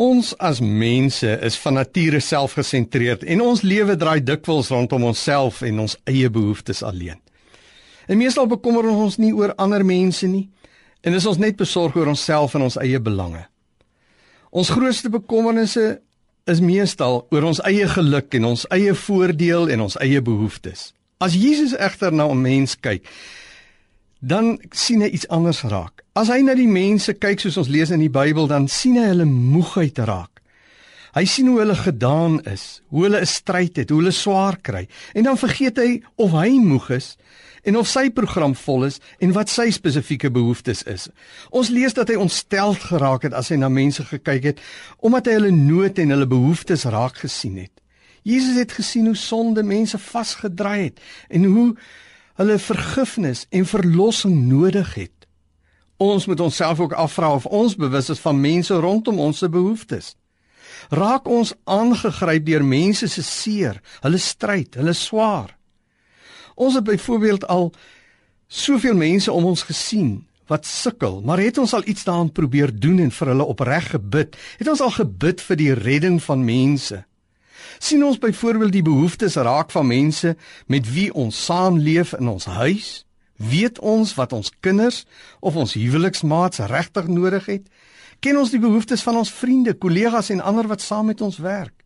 Ons as mense is van nature selfgesentreerd en ons lewe draai dikwels rondom onsself en ons eie behoeftes alleen. En meestal bekommer ons nie oor ander mense nie en is ons net besorg oor onsself en ons eie belange. Ons grootste bekommernisse is meestal oor ons eie geluk en ons eie voordeel en ons eie behoeftes. As Jesus egter na 'n mens kyk, dan sien hy iets anders raak. As hy na die mense kyk soos ons lees in die Bybel, dan sien hy hulle moegheid raak. Hy sien hoe hulle gedaan is, hoe hulle 'n stryd het, hoe hulle swaar kry, en dan vergeet hy of hy moeg is en of sy program vol is en wat sy spesifieke behoeftes is. Ons lees dat hy ontsteld geraak het as hy na mense gekyk het omdat hy hulle nood en hulle behoeftes raak gesien het. Jesus het gesien hoe sonde mense vasgedraai het en hoe hulle vergifnis en verlossing nodig het. Ons moet onsself ook afvra of ons bewus is van mense rondom ons se behoeftes. Raak ons aangegryp deur mense se seer, hulle stryd, hulle swaar. Ons het byvoorbeeld al soveel mense om ons gesien wat sukkel, maar het ons al iets daaraan probeer doen en vir hulle opreg gebid? Het ons al gebid vir die redding van mense? Sien ons byvoorbeeld die behoeftes raak van mense met wie ons saamleef in ons huis? Weet ons wat ons kinders of ons huweliksmaats regtig nodig het? Ken ons die behoeftes van ons vriende, kollegas en ander wat saam met ons werk?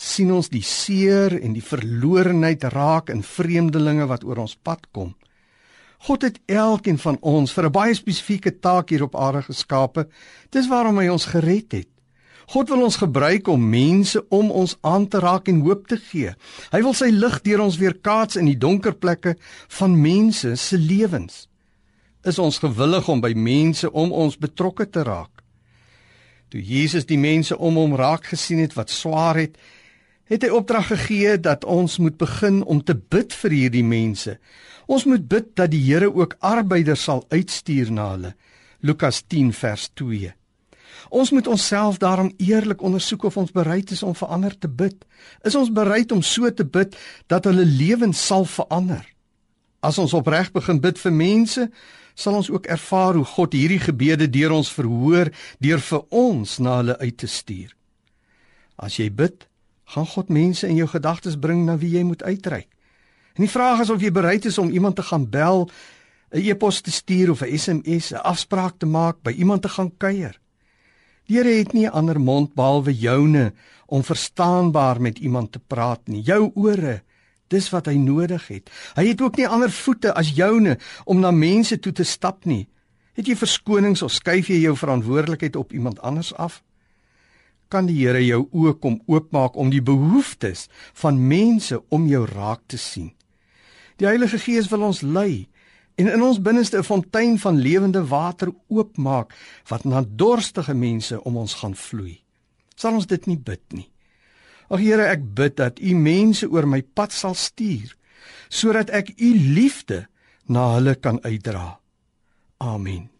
sien ons die seer en die verlorenheid raak in vreemdelinge wat oor ons pad kom? God het elkeen van ons vir 'n baie spesifieke taak hier op aarde geskape. Dis waarom hy ons gered het. God wil ons gebruik om mense om ons aan te raak en hoop te gee. Hy wil sy lig deur ons weerkaats in die donker plekke van mense se lewens. Is ons gewillig om by mense om ons betrokke te raak? Toe Jesus die mense om hom raak gesien het wat swaar het, het hy opdrag gegee dat ons moet begin om te bid vir hierdie mense. Ons moet bid dat die Here ook arbeiders sal uitstuur na hulle. Lukas 10 vers 2. Ons moet onsself daarom eerlik ondersoek of ons bereid is om vir ander te bid. Is ons bereid om so te bid dat hulle lewens sal verander? As ons opreg begin bid vir mense, sal ons ook ervaar hoe God hierdie gebede deur ons verhoor deur vir ons na hulle uit te stuur. As jy bid, gaan God mense in jou gedagtes bring na wie jy moet uitreik. En die vraag is of jy bereid is om iemand te gaan bel, 'n e-pos te stuur of 'n SMS, 'n afspraak te maak, by iemand te gaan kuier. Here het nie 'n ander mond behalwe joune om verstaanbaar met iemand te praat nie. Jou ore, dis wat hy nodig het. Hy het ook nie ander voete as joune om na mense toe te stap nie. Het jy verskonings of skuif jy jou verantwoordelikheid op iemand anders af? Kan die Here jou oë kom oopmaak om die behoeftes van mense om jou raak te sien? Die Heilige Gees wil ons lei en in ons binneste 'n fontein van lewende water oopmaak wat na dorstige mense om ons gaan vloei. Sal ons dit nie bid nie? Ag Here, ek bid dat U mense oor my pad sal stuur sodat ek U liefde na hulle kan uitdra. Amen.